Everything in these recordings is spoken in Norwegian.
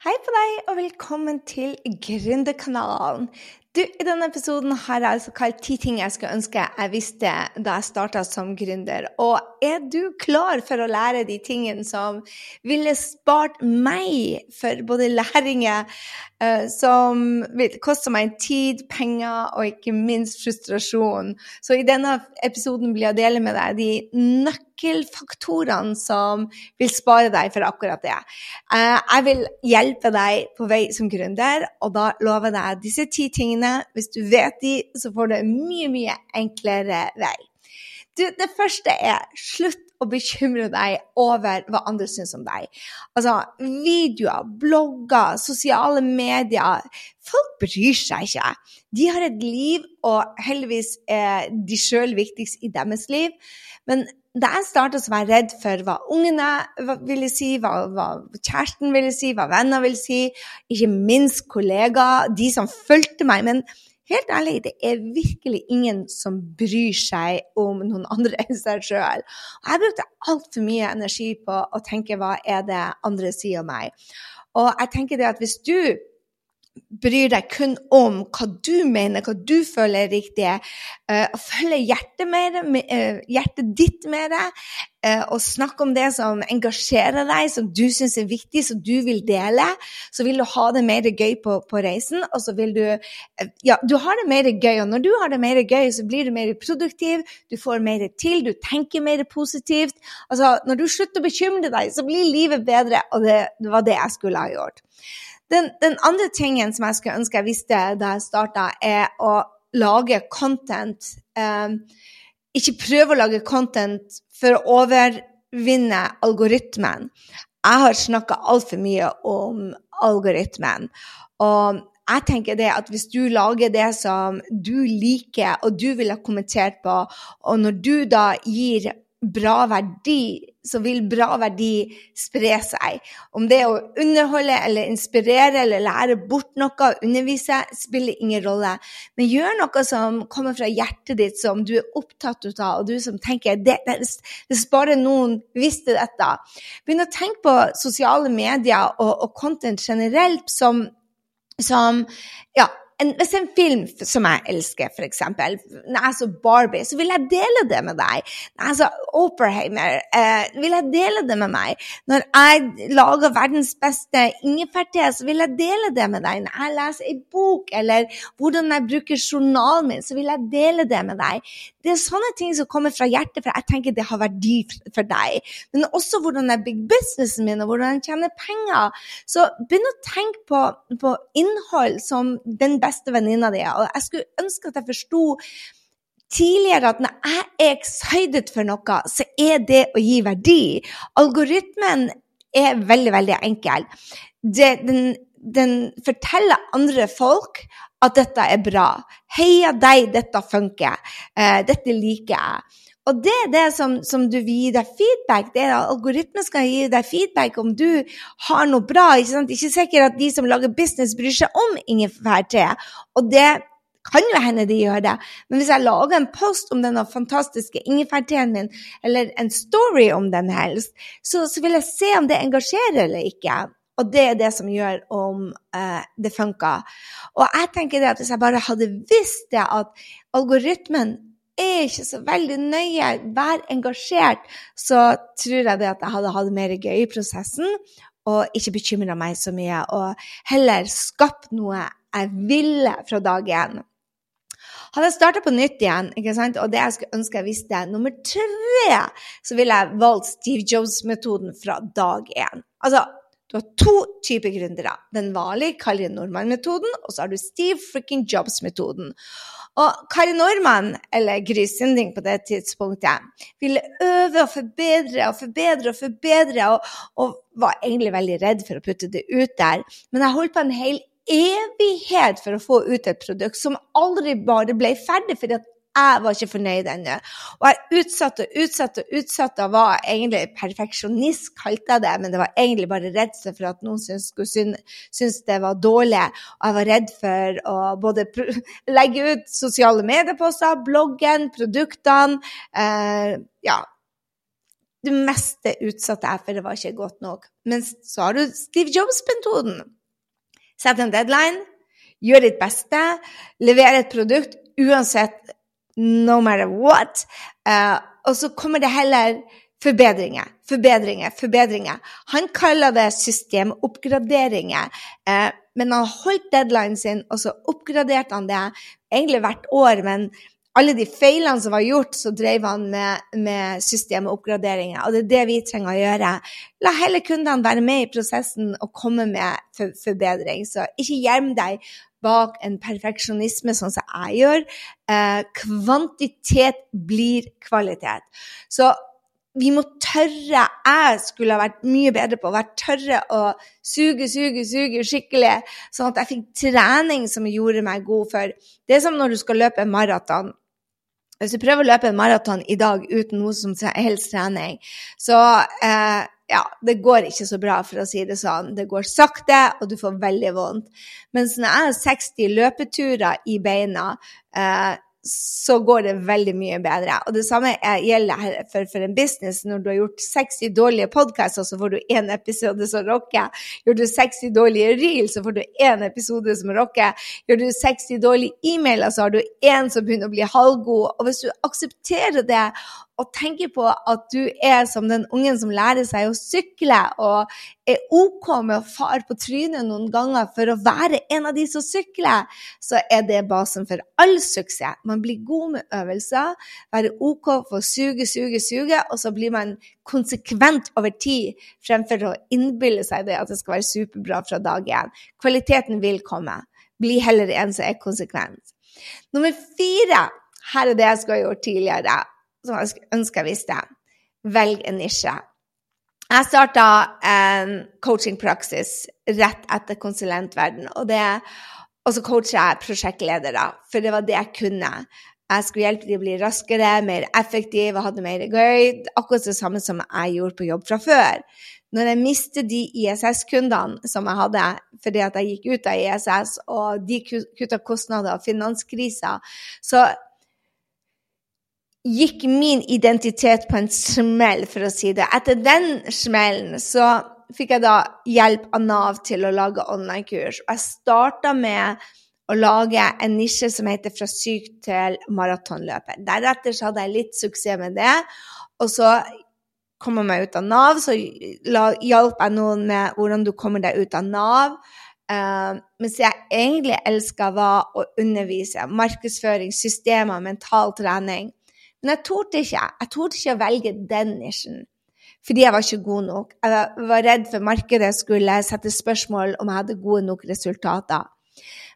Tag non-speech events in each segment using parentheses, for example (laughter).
Hei på deg, og velkommen til Gründerkanalen. Du, I denne episoden har jeg altså kalt ti ting jeg skulle ønske jeg visste da jeg starta som gründer. Og er du klar for å lære de tingene som ville spart meg for både læringer uh, som vil koste meg tid, penger og ikke minst frustrasjon? Så i denne episoden vil jeg dele med deg de nøkkelfaktorene som vil spare deg for akkurat det. Uh, jeg vil hjelpe deg på vei som gründer, og da lover jeg disse ti tingene. Hvis du vet de, så får du en mye, mye enklere vei. Du, det første er slutt å bekymre deg over hva andre syns om deg. Altså, videoer, blogger, sosiale medier Folk bryr seg ikke. De har et liv, og heldigvis er de sjøl viktigst i deres liv. Men da jeg starta, var jeg redd for hva ungene ville si, hva, hva, kjæresten ville si, hva venner ville si, ikke minst kollegaer, de som fulgte meg. Men helt ærlig, det er virkelig ingen som bryr seg om noen andre enn seg sjøl. Jeg brukte altfor mye energi på å tenke hva er det andre sier om meg. Og jeg tenker det at hvis du bryr deg kun om hva du mener, hva du føler er riktig. Uh, følge hjertet, mer, uh, hjertet ditt med deg, uh, og snakk om det som engasjerer deg, som du syns er viktig, som du vil dele. Så vil du ha det mer gøy på, på reisen, og så vil du Ja, du har det mer gøy, og når du har det mer gøy, så blir du mer produktiv, du får mer til, du tenker mer positivt. Altså, når du slutter å bekymre deg, så blir livet bedre, og det, det var det jeg skulle ha gjort. Den, den, andre tingen som jeg skulle ønske jeg visste da jeg starta, er å lage content. Um, ikke prøve å lage content for å overvinne algoritmen. Jeg har snakka altfor mye om algoritmen. Og jeg tenker det at hvis du lager det som du liker, og du vil ha kommentert på, og når du da gir bra verdi, så vil bra verdi spre seg. Om det er å underholde eller inspirere eller lære bort noe, undervise, spiller ingen rolle. Men gjør noe som kommer fra hjertet ditt, som du er opptatt av, og du som tenker det, det, Hvis bare noen visste dette. Begynn å tenke på sosiale medier og, og content generelt som, som ja, en, hvis en film som jeg elsker, f.eks., når jeg så Barbie, så vil jeg dele det med deg. Når jeg så Operheimer, eh, vil jeg dele det med meg. Når jeg lager verdens beste ingefærte, så vil jeg dele det med deg. Når jeg leser en bok, eller hvordan jeg bruker journalen min, så vil jeg dele det med deg. Det er sånne ting som kommer fra hjertet, for jeg tenker det har verdi for deg. Men også hvordan jeg bygger businessen min, og hvordan jeg tjener penger. Så begynn å tenke på, på innhold som den beste venninna di. Og jeg skulle ønske at jeg forsto tidligere at når jeg er excited for noe, så er det å gi verdi. Algoritmen er veldig, veldig enkel. Det, den, den forteller andre folk at dette er bra. Heia deg, dette funker. Eh, dette liker jeg. Og det er det som, som, du vil gi deg feedback. Det er at Algoritmen skal gi deg feedback om du har noe bra. Ikke, sant? ikke sikkert at de som lager business, bryr seg om Ingefærte, Og det kan jo hende de gjør det. Men hvis jeg lager en post om denne fantastiske ingefærteen min, eller en story om den helst, så, så, vil jeg se om det engasjerer eller ikke. Og det er det som gjør om eh, det funker. Og jeg tenker det at hvis jeg bare hadde visst det, at algoritmen er ikke så veldig nøye, vær engasjert, så tror jeg det at jeg hadde hatt mer gøy i prosessen og ikke bekymra meg så mye, og heller skapt noe jeg ville fra dag én. Hadde jeg starta på nytt igjen, og det jeg skulle ønske jeg visste nummer tre, så ville jeg valgt Steve Jobs-metoden fra dag én. Altså, du har to typer gründere. Den vanlige Kari Nordmann-metoden, og så har du Steve Fricking Jobs-metoden. Og Kari Nordmann, eller Gry Sinding på det tidspunktet, ville øve og forbedre og forbedre og forbedre, og, og var egentlig veldig redd for å putte det ut der. Men jeg holdt på en hel evighet for å få ut et produkt som aldri bare ble ferdig, fordi at jeg var ikke fornøyd ennå. Og jeg utsatte og utsatte og utsatte og var egentlig perfeksjonist, kalte jeg det. Men det var egentlig bare redsel for at noen synes det var dårlig. Og jeg var redd for å både (laughs) legge ut sosiale medieposter, bloggen, produktene. Eh, ja, det meste utsatte jeg, for det var ikke godt nok. Men så har du Steve Jobs-metoden. Sett en deadline, gjør ditt beste, lever et produkt uansett, no matter what. Uh, og så kommer det heller forbedringer, forbedringer, forbedringer. Han kaller det systemoppgraderinger. Uh, men han holdt deadlinen sin, og så oppgraderte han det egentlig hvert år. men alle de feilene som var gjort, så drev han med, med systemoppgraderinger. Og det er det vi trenger å gjøre. La heller kundene være med i prosessen og komme med for, forbedring. Så ikke gjem deg bak en perfeksjonisme sånn som jeg gjør. Eh, kvantitet blir kvalitet. Så vi må tørre Jeg skulle ha vært mye bedre på å være tørre å suge, suge, suge skikkelig, sånn at jeg fikk trening som gjorde meg god for Det er som når du skal løpe en maraton. Hvis du prøver å løpe en maraton i dag uten noe som helst trening, så eh, ja, det går ikke så bra, for å si det sånn. Det går sakte, og du får veldig vondt. Mens når jeg har 60 løpeturer i beina, eh, så går det veldig mye bedre. Og det samme gjelder for, for en business. Når du har gjort 60 dårlige podkaster, så får du én episode som rocker. Gjør du 60 dårlige reel, så får du én episode som rocker. Gjør du 60 dårlige e-mailer, så har du én som begynner å bli halvgod. Og hvis du aksepterer det og tenker på at du er som den ungen som lærer seg å sykle, og er OK med å fare på trynet noen ganger for å være en av de som sykler, så er det basen for all suksess. Man blir god med øvelser, være OK for å suge, suge, suge, og så blir man konsekvent over tid fremfor å innbille seg det at det skal være superbra fra dag én. Kvaliteten vil komme. Bli heller en som er konsekvent. Nummer fire. Her er det jeg skulle ha gjort tidligere som jeg ønsker jeg visste. Velg en nisje. Jeg starta en coachingpraksis rett etter konsulentverden, og, og så coacha jeg prosjektledere, for det var det jeg kunne. Jeg skulle hjelpe dem å bli raskere, mer effektive hadde mer gøy. Akkurat det samme som jeg gjorde på jobb fra før. Når jeg mistet de ISS-kundene som jeg hadde fordi jeg gikk ut av ISS, og de kutta kostnader og finanskrisa, så gikk min identitet på en smell, for å si det. Etter den smellen så fikk jeg da hjelp av Nav til å lage online-kurs. Og jeg starta med å lage en nisje som heter 'Fra syk til maratonløper'. Deretter så hadde jeg litt suksess med det. Og så kom jeg meg ut av Nav, så hjalp jeg noen med hvordan du kommer deg ut av Nav. Uh, mens jeg egentlig elska, var å undervise. Markedsføring, systemer, mental trening. Men jeg torde ikke. Jeg torde ikke å velge den nisjen. Fordi jeg var ikke god nok. Jeg var redd for markedet skulle sette spørsmål om jeg hadde gode nok resultater.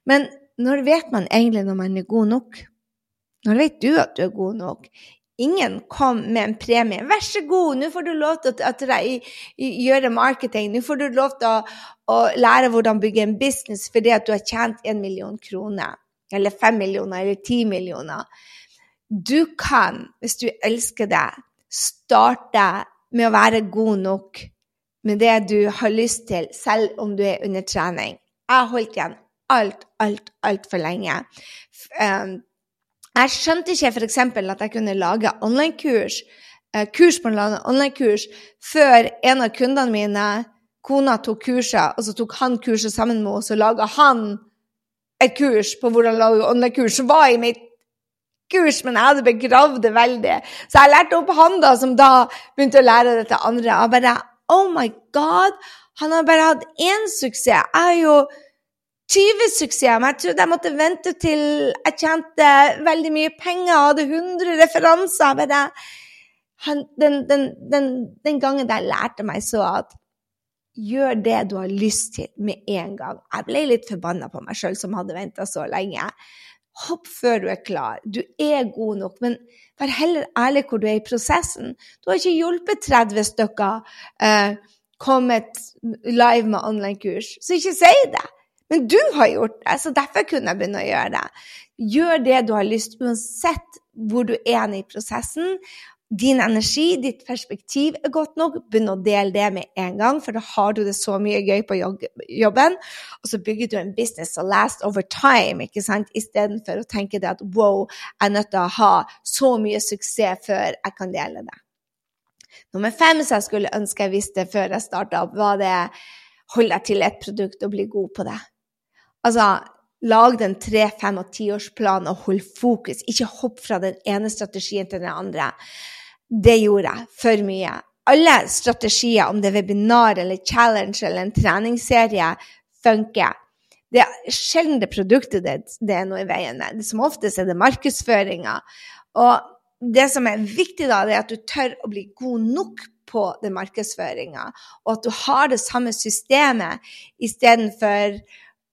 Men når vet man egentlig når man er god nok? Når vet du at du er god nok? Ingen kom med en premie. 'Vær så god, nå får du lov til å, gjøre marketing.' 'Nå får du lov til å, å lære hvordan bygge en business fordi at du har tjent en million kroner.' Eller fem millioner, eller ti millioner. Du kan, hvis du elsker det, starte med å være god nok med det du har lyst til, selv om du er under trening. Jeg holdt igjen alt, alt, altfor lenge. Um, jeg skjønte ikke f.eks. at jeg kunne lage online-kurs uh, kurs på online-kurs før en av kundene mine, kona, tok kurset, og så tok han kurset sammen med henne, og så laga han et kurs på hvordan lage online-kurs, som var i mitt kurs, men jeg hadde begravd det veldig. Så jeg lærte opp han da, som da begynte å lære det til andre. Og bare Oh my God! Han har bare hatt én suksess. Jeg har jo 20 suksesser, men jeg trodde jeg måtte vente til jeg tjente veldig mye penger og hadde 100 referanser. Bare, han, den, den, den, den gangen der lærte meg så at gjør det du har lyst til med en gang. Jeg ble litt forbanna på meg sjøl som hadde venta så lenge. Hopp før du er klar. Du er god nok, men vær heller ærlig hvor du er i prosessen. Du har ikke hjulpet 30 stykker eh, kommet live med online-kurs, så ikke si det. Men du har gjort det, så derfor kunne jeg begynne å gjøre det. Gjør det du har lyst, uansett hvor du er i prosessen din energi, ditt perspektiv er godt nok, begynn å dele det med en gang, for da har du det så mye gøy på jobben. Og så bygger du en business som last over time, ikke sant, istedenfor å tenke det at wow, jeg er nødt til å ha så mye suksess før jeg kan dele det. Nummer fem som jeg skulle ønske jeg visste før jeg starta opp, var det hold deg til et produkt og bli god på det. Altså, lag den tre-, fem- og tiårsplanen og hold fokus. Ikke hopp fra den ene strategien til den andre. Det gjorde jeg for mye. Alle strategier, om det er webinar eller challenge eller en treningsserie, funker. Det er sjelden det produktet det, er noe i veien med. Som oftest er det markedsføringa. Og det som er viktig da, det er at du tør å bli god nok på den markedsføringa, og at du har det samme systemet istedenfor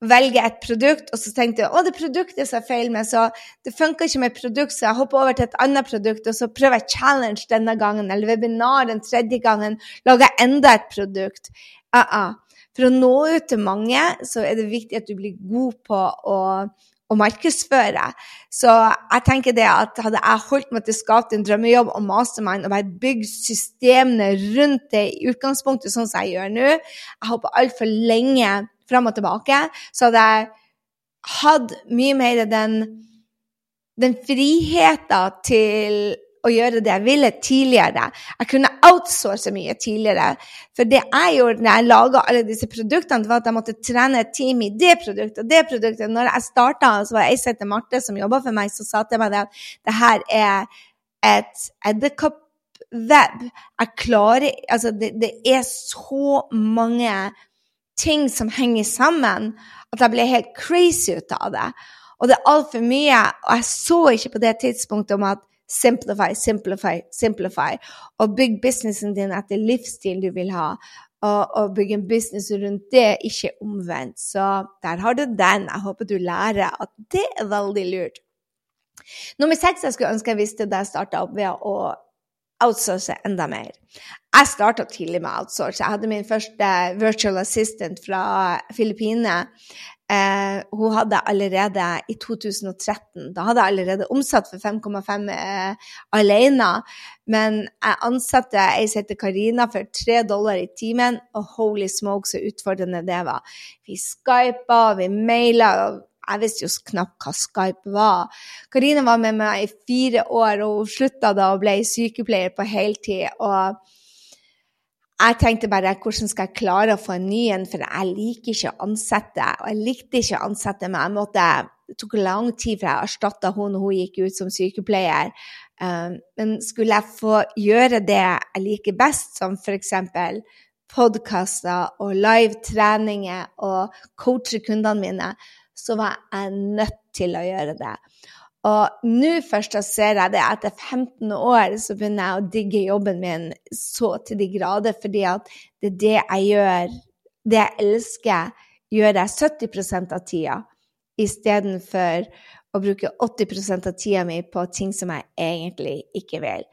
velge et produkt, og så tenkte jeg å, det produktet som er feil med, så det funka ikke med produkt, så jeg hopper over til et annet produkt, og så prøver jeg challenge denne gangen, eller webinar den tredje gangen, lager jeg enda et produkt. Uh -uh. For å nå ut til mange, så er det viktig at du blir god på å å markedsføre. Så jeg tenker det at hadde jeg holdt meg til å skape en drømmejobb og mastermind og bare bygd systemene rundt det i utgangspunktet sånn som jeg gjør nå, jeg håper altfor lenge fram og tilbake, så hadde jeg hatt mye mer den, den friheten til å gjøre det jeg ville tidligere. Jeg kunne outsource mye tidligere. For det jeg gjorde når jeg laga alle disse produktene, var at jeg måtte trene et team i det produktet og det produktet. Når jeg starta, så var det ei som heter Marte, som jobba for meg, som sa til meg at det her er et edderkoppweb. Jeg klarer Altså, det, det er så mange ting som henger sammen, at jeg ble helt crazy ut av det. Og det er altfor mye. Og jeg så ikke på det tidspunktet om at Simplify, simplify, simplify. Og bygg businessen din etter livsstil du vil ha. Og, og bygge en business rundt det, ikke omvendt. Så der har du den. Jeg håper du lærer at det er veldig lurt. Nummer seks jeg skulle ønske jeg visste da jeg starta opp, ved å outsource enda mer. Jeg starta tidlig med outsource. Jeg hadde min første virtual assistant fra Filippinene. Eh, hun hadde allerede i 2013 Da hadde jeg allerede omsatt for 5,5 eh, alene. Men jeg ansatte ei som heter Karina for tre dollar i timen, og holy smoke, så utfordrende det var. Vi skypa, vi maila. Jeg visste jo knapt hva Skype var. Karina var med meg i fire år, og hun slutta da og ble sykepleier på heltid. og jeg tenkte bare hvordan skal jeg klare å få en ny en, for jeg liker ikke å ansette. Og jeg likte ikke å ansette, men jeg måtte, det tok lang tid før jeg erstatta hun når hun gikk ut som sykepleier. Um, men skulle jeg få gjøre det jeg liker best, som f.eks. podkaster og live-treninger og coache kundene mine, så var jeg nødt til å gjøre det. Og nå først ser jeg det etter 15 år så begynner jeg å digge jobben min så til de grader, fordi at det er det jeg gjør, det jeg elsker, gjør jeg 70% av tida, istedenfor å bruke 80% av tida mi på ting som jeg egentlig ikke vil.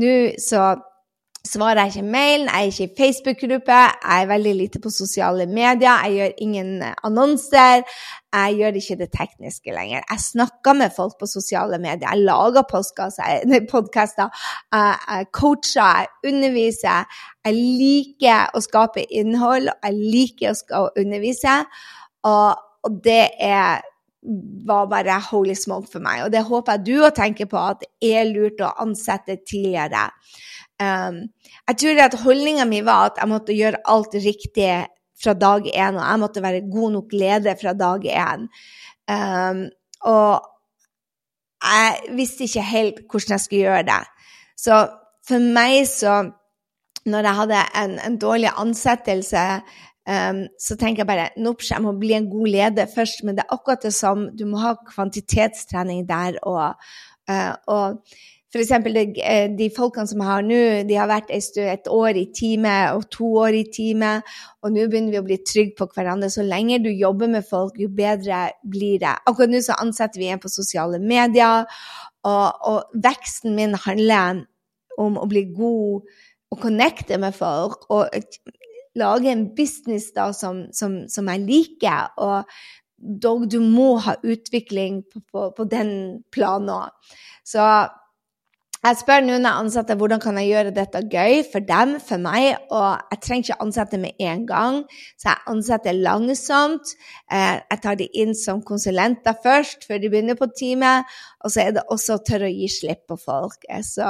Nå så svarer jeg ikke mailen, jeg er ikke i Facebook-gruppe, jeg er veldig lite på sosiale medier, jeg gjør ingen annonser, jeg gjør ikke det tekniske lenger. Jeg snakker med folk på sosiale medier, jeg lager podkaster, jeg coacher, jeg underviser. Jeg liker å skape innhold, jeg liker å undervise, og det er var bare holy smoke for meg. Og det håper jeg du òg tenker på, at det er lurt å ansette tidligere. Um, jeg tror at holdninga mi var at jeg måtte gjøre alt riktig fra dag én, og jeg måtte være god nok leder fra dag én. Um, og jeg visste ikke helt hvordan jeg skulle gjøre det. Så for meg så Når jeg hadde en, en dårlig ansettelse, um, så tenker jeg bare Nops, jeg må bli en god leder først. Men det er akkurat det som Du må ha kvantitetstrening der og, uh, og F.eks. De, eh, de folkene som jeg har nå, de har vært et år i time og to år i time, og nå begynner vi å bli trygge på hverandre. Så lenge du jobber med folk, jo bedre blir det. Akkurat nå så ansetter vi en på sosiale medier, og, og veksten min handler om å bli god og connecte med folk. og lage en business da som, som, som jeg liker. Og dog, du må ha utvikling på, på, på den planen òg. Så jeg spør nå når jeg ansetter hvordan kan jeg gjøre dette gøy for dem, for meg, og jeg trenger ikke ansette med en gang, så jeg ansetter langsomt. Eh, jeg tar de inn som konsulenter først, før de begynner på teamet, og så er det også å tørre å gi slipp på folk. Så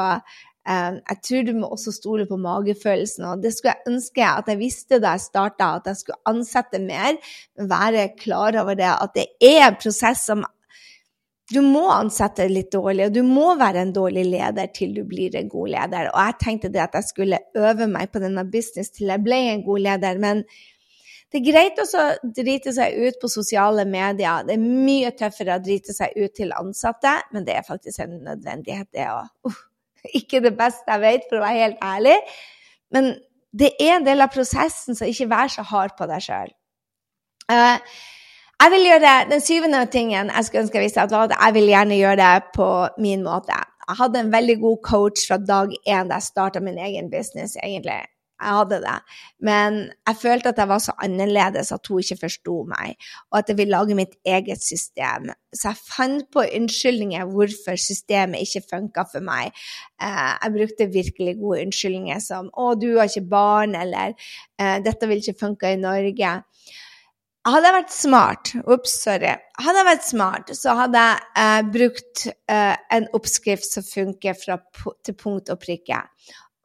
Um, jeg tror du må også stole på magefølelsen. Og det skulle jeg ønske at jeg visste da jeg starta, at jeg skulle ansette mer. Være klar over det, at det er en prosess som du må ansette litt dårlig, og du må være en dårlig leder til du blir en god leder. Og jeg tenkte det at jeg skulle øve meg på denne business til jeg ble en god leder. men det er greit å drite seg ut på sosiale medier. Det er mye tøffere å drite seg ut til ansatte, men det er faktisk en nødvendighet, det òg. Uh, ikke det beste jeg vet, for å være helt ærlig, men det er en del av prosessen, så ikke vær så hard på deg sjøl. Uh, eh, jeg vil gjøre Den syvende tingen jeg skulle ønske jeg visste, var at jeg vil gjerne gjøre det på min måte. Jeg hadde en veldig god coach fra dag én da jeg starta min egen business, egentlig jeg hadde det. Men jeg følte at jeg var så annerledes at hun ikke forsto meg, og at jeg ville lage mitt eget system. Så jeg fant på unnskyldninger hvorfor systemet ikke funka for meg. Eh, jeg brukte virkelig gode unnskyldninger som 'Å, du har ikke barn', eller eh, 'Dette vil ikke funke i Norge'. Hadde jeg vært smart, ups, sorry. Hadde jeg vært smart, så hadde jeg eh, brukt eh, en oppskrift som funker fra, til punkt og prikke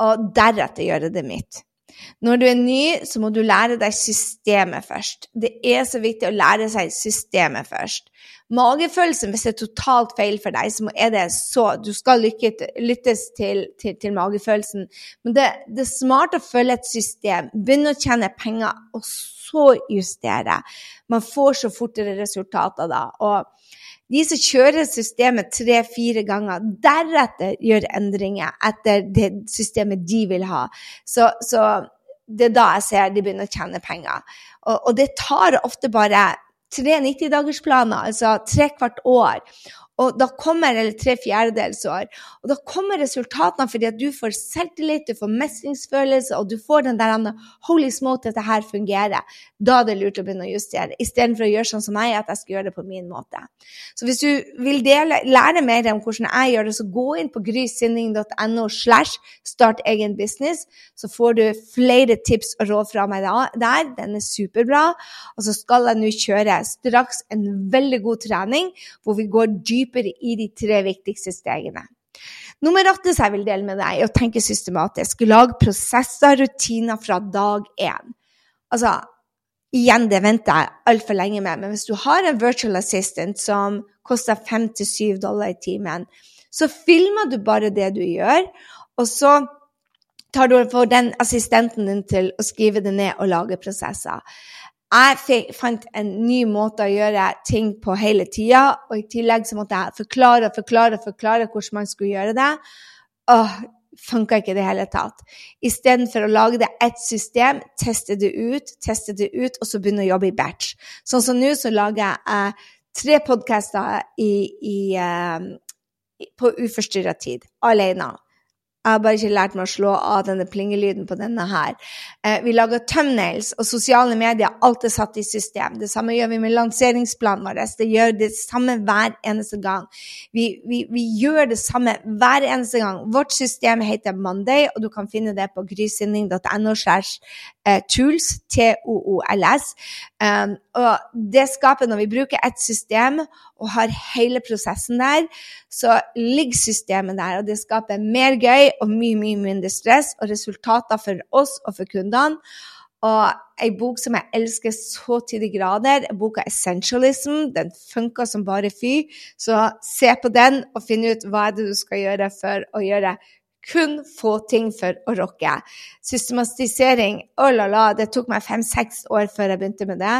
og deretter gjøre det mitt. Når du er ny, så må du lære deg systemet først. Det er så viktig å lære seg systemet først. Magefølelsen, hvis det er totalt feil for deg, så er det så Du skal lyttes til, til, til magefølelsen. Men det, det, er smart å følge et system. Begynne å tjene penger, og så justere. Man får så fortere resultater da. Og de som kjører systemet tre-fire ganger, deretter gjør endringer etter det systemet de vil ha. Så, så det er da jeg ser de begynner å tjene penger. Og, og det tar ofte bare tre 90-dagersplaner, altså tre kvart år. Og da kommer, eller tre fjerdedels år. Og da kommer resultatene fordi at du får selvtillit, du får mestringsfølelse, og du får den der Holy smoke, dette her fungerer. Da er det lurt å begynne å justere, istedenfor å gjøre sånn som meg, at jeg skal gjøre det på min måte. Så hvis du vil dele, lære mer om hvordan jeg gjør det, så gå inn på grysinning.no slash start egen business, så får du flere tips og råd fra meg der. Den er superbra. Og så skal jeg nå kjøre straks en veldig god trening hvor vi går dypt dypere i de tre viktigste stegene. Nummer åtte som jeg vil dele med deg, er å tenke systematisk. Lag prosesser, rutiner fra dag én. Altså, igjen, det venter jeg altfor lenge med, men hvis du har en virtual assistant som koster fem til syv dollar i timen, så filmer du bare det du gjør, og så tar du for den assistenten din til å skrive det ned og lage prosesser. Jeg fant en ny måte å gjøre ting på hele tida, og i tillegg så måtte jeg forklare og forklare og forklare hvordan man skulle gjøre det. Åh, funka ikke i det hele tatt. Istedenfor å lage det ett system, teste det ut, teste det ut, og så begynne å jobbe i batch. Sånn som nå så lager jeg eh, tre podkaster eh, på uforstyrra tid, alene. Jeg har bare ikke lært meg å slå av denne plingelyden på denne her. Eh, vi lager thumbnails, og sosiale medier. Alt er satt i system. Det samme gjør vi med lanseringsplanen vår. Det gjør det samme hver eneste gang. Vi, vi, vi, gjør det samme hver eneste gang. Vårt system heter Monday, og du kan finne det på grysynding.no eh, tools, T-O-O-L-S. Um, og det skaper, når vi bruker et system og har hele prosessen der, så ligger systemet der, og det skaper mer gøy og mye, mye mindre stress og resultater for oss og for kundene. Og ei bok som jeg elsker så til de grader, boka 'Essentialism'. Den funker som bare fy. Så se på den og finn ut hva er det du skal gjøre for å gjøre kun få ting for å rocke. Systematisering, oh la la, det tok meg fem-seks år før jeg begynte med det.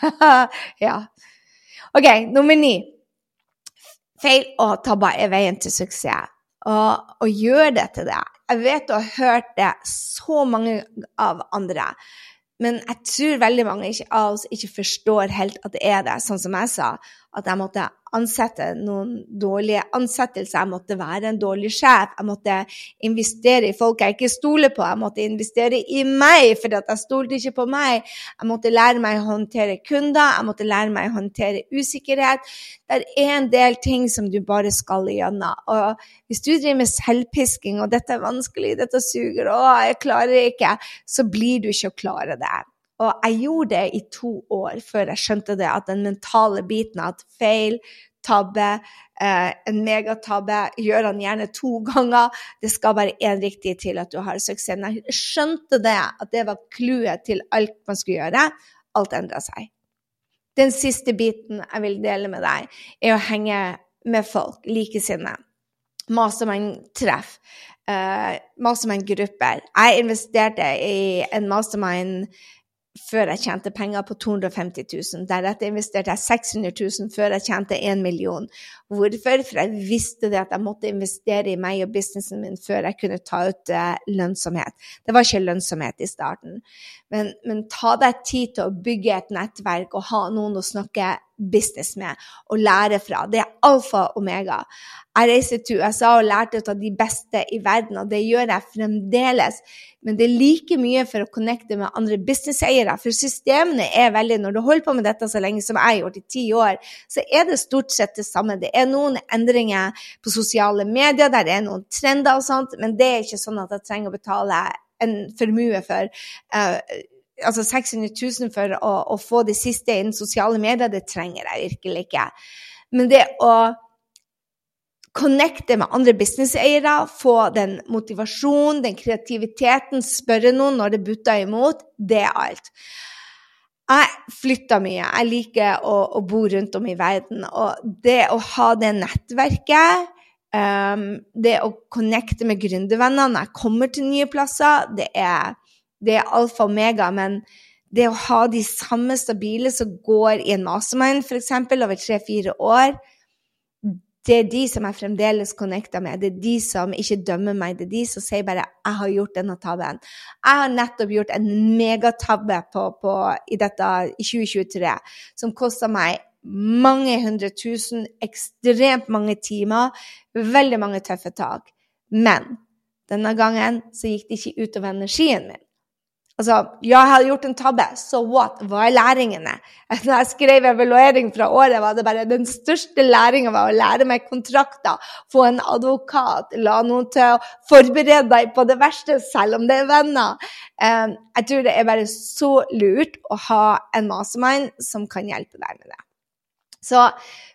(laughs) ja. OK, nummer ni. Feil og tabber er veien til suksess. Og, og gjør det til det. Jeg vet du har hørt det så mange av andre. Men jeg tror veldig mange av oss ikke forstår helt at det er det, sånn som jeg sa. At jeg måtte ansette noen dårlige ansettelser. Jeg måtte være en dårlig sjef. Jeg måtte investere i folk jeg ikke stoler på. Jeg måtte investere i meg, for jeg stolte ikke på meg. Jeg måtte lære meg å håndtere kunder. Jeg måtte lære meg å håndtere usikkerhet. Det er en del ting som du bare skal igjennom. Og hvis du driver med selvpisking, og dette er vanskelig, dette suger, å, jeg klarer ikke, så blir du ikke å klare det. Og jeg gjorde det i to år før jeg skjønte det, at den mentale biten at feil, tabbe, eh, en megatabbe. Gjør han gjerne to ganger. Det skal bare én riktig til at du har suksess. Jeg skjønte det, at det var clouet til alt man skulle gjøre. Alt endra seg. Den siste biten jeg vil dele med deg, er å henge med folk, likesinnede. Mastermind-treff. Uh, mastermind-grupper. Jeg investerte i en mastermind før jeg tjente penger på 250 000. Deretter investerte jeg 600 000 før jeg tjente 1 million. Hvorfor? For jeg visste det at jeg måtte investere i meg og businessen min før jeg kunne ta ut uh, lønnsomhet. Det var ikke lønnsomhet i starten. Men, men, ta deg tid til å bygge et nettverk og ha noen å snakke business med og lære fra. Det er alfa og omega. Jeg reiste til USA og lærte ut av de beste i verden, og det gjør jeg fremdeles. Men det er like mye for å connecte med andre businesseiere. For systemene er veldig Når du holder på med dette så lenge som jeg har gjort, i ti år, så er det stort sett det samme. Det er noen endringer på sosiale medier, der er noen trender og sånt, men det er ikke sånn at jeg trenger å betale en formue for uh, altså 600 000 for å, å, få det siste innen sosiale medier, det trenger jeg virkelig ikke. Men det å connecte med andre businesseiere, få den motivasjonen, den kreativiteten, spørre noen når det butter imot, det er alt. Jeg flytter mye. Jeg liker å, å, bo rundt om i verden. Og det å ha det nettverket Um, det å connecte med gründervenner når jeg kommer til nye plasser, det er, det er alfa og omega. Men det å ha de samme stabile som går i en mastermind f.eks. over tre-fire år, det er de som jeg fremdeles connecter med. Det er de som ikke dømmer meg. Det er de som sier bare 'jeg har gjort denne tabben'. Jeg har nettopp gjort en megatabbe på, på, i dette i 2023 som kosta meg mange hundre tusen, ekstremt mange timer, veldig mange tøffe tak. Men denne gangen så gikk det ikke utover energien min. Altså, jeg hadde gjort en tabbe, so what? Hva er læringene? (laughs) Når jeg skrev evaluering fra året, var det bare den største læringa var å lære meg kontrakter, få en advokat, la noen til å forberede deg på det verste, selv om det er venner. Um, jeg tror det er bare så lurt å ha en mastermind som kan hjelpe deg med det. Så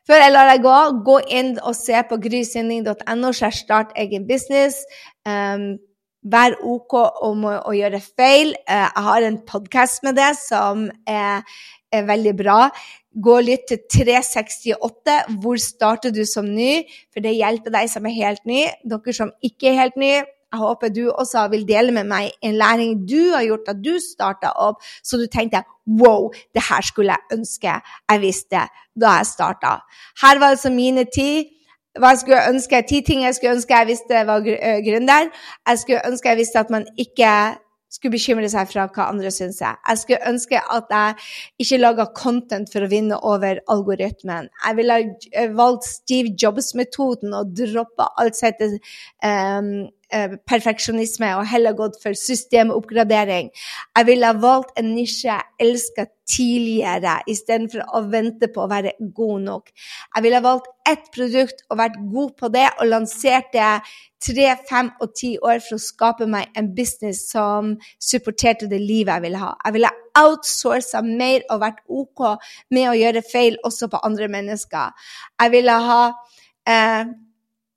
før jeg lar deg gå, gå inn og se på grysynding.no, start egen business. Um, vær OK om å, å gjøre feil. Uh, jeg har en podkast med det som er, er, veldig bra. Gå litt til 368. Hvor starter du som ny? For det hjelper deg som er helt ny. Dere som ikke er helt ny, jeg håper du også vil dele med meg en læring du har gjort da du starta opp, så du tenkte wow, det her skulle jeg ønske jeg visste da jeg starta. Her var altså mine ti. Hva jeg skulle ønske, Ti ting jeg skulle ønske jeg visste var gründer. Jeg skulle ønske jeg visste at man ikke skulle bekymre seg for hva andre syns. Jeg. jeg skulle ønske at jeg ikke laga content for å vinne over algoritmen. Jeg ville valgt Steve Jobs-metoden og droppa alt som heter um, Eh, perfeksjonisme og heller gått for systemoppgradering. Jeg ville ha valgt en nisje jeg elska tidligere, istedenfor å vente på å være god nok. Jeg ville ha valgt ett produkt og vært god på det, og lansert det tre, fem og ti år for å skape meg en business som supporterte det livet jeg ville ha. Jeg ville outsourca mer og vært OK med å gjøre feil også på andre mennesker. Jeg ville ha eh,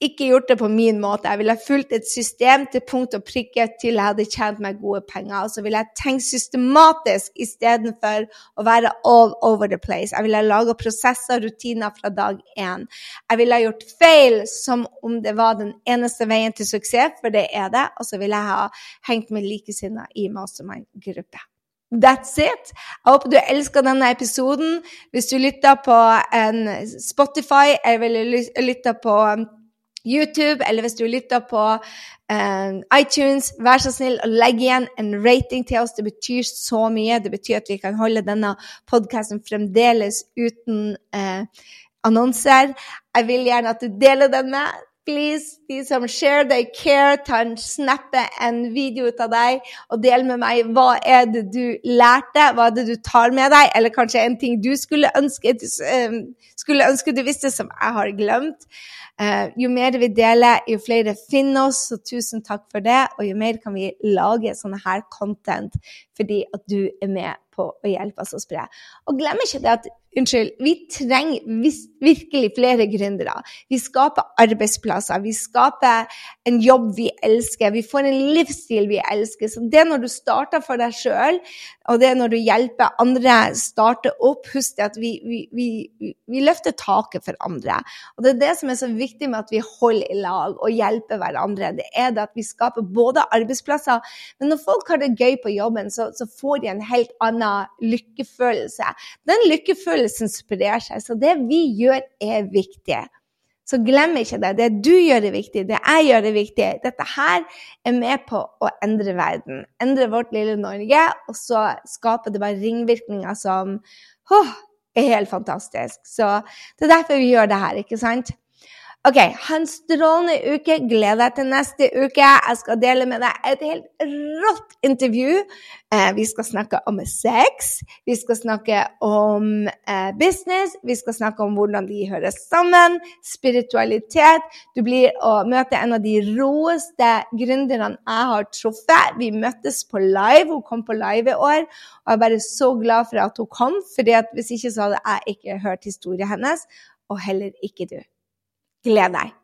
ikke gjort det på min måte. Jeg ville fulgt et system til punkt og prikke til jeg hadde tjent meg gode penger. Og så ville jeg tenkt systematisk istedenfor å være all over the place. Jeg ville laga prosesser og rutiner fra dag én. Jeg ville gjort feil som om det var den eneste veien til suksess, for det er det. Og så ville jeg ha hengt med likesinnede i mastermind-gruppe. That's it. Jeg håper du elsker denne episoden. Hvis du lytter på Spotify eller lytter på YouTube, eller hvis du lytter på uh, iTunes, vær så snill å legge igjen en rating til oss. Det betyr så mye. Det betyr at vi kan holde denne podkasten fremdeles uten uh, annonser. Jeg vil gjerne at du deler den med Please, de som share, they care, ta en snappe en video ut av deg og del med meg hva er det du lærte, hva er det du tar med deg, eller kanskje en ting du skulle ønske, skulle ønske du visste som jeg har glemt. Uh, jo mer vi deler, jo flere finner oss, så tusen takk for det. Og jo mer kan vi lage sånne her content fordi at du er med på å hjelpe oss å spre. Og glem ikke det at Unnskyld. Vi trenger virkelig flere gründere. Vi skaper arbeidsplasser. Vi skaper en jobb vi elsker. Vi får en livsstil vi elsker. Så det er når du starter for deg sjøl, og det er når du hjelper andre starte opp, husk at vi, vi, vi, vi, løfter taket for andre. Og det er det som er så viktig med at vi holder i lag og hjelper hverandre. Det er det at vi skaper både arbeidsplasser, men når folk har det gøy på jobben, så, så får de en helt annen lykkefølelse. Den lykkefølelsen følelsen sprer seg. Så det vi gjør, er viktig. Så glem ikke det. Det du gjør, er viktig. Det jeg gjør, er viktig. Dette her er med på å endre verden. Endre vårt lille Norge. Og så skaper det bare ringvirkninger som åh, er helt fantastisk. Så det er derfor vi gjør det her, ikke sant? OK, ha en strålende uke. Gled deg til neste uke. Jeg skal dele med deg et helt rått intervju. Eh, vi skal snakke om sex. Vi skal snakke om eh, business. Vi skal snakke om hvordan de høres sammen. Spiritualitet. Du blir å møte en av de råeste gründerne jeg har truffet. Vi møttes på live. Hun kom på live i år. Og jeg er bare så glad for at hun kom, for hvis ikke så hadde jeg ikke hørt historien hennes, og heller ikke du. Gled deg!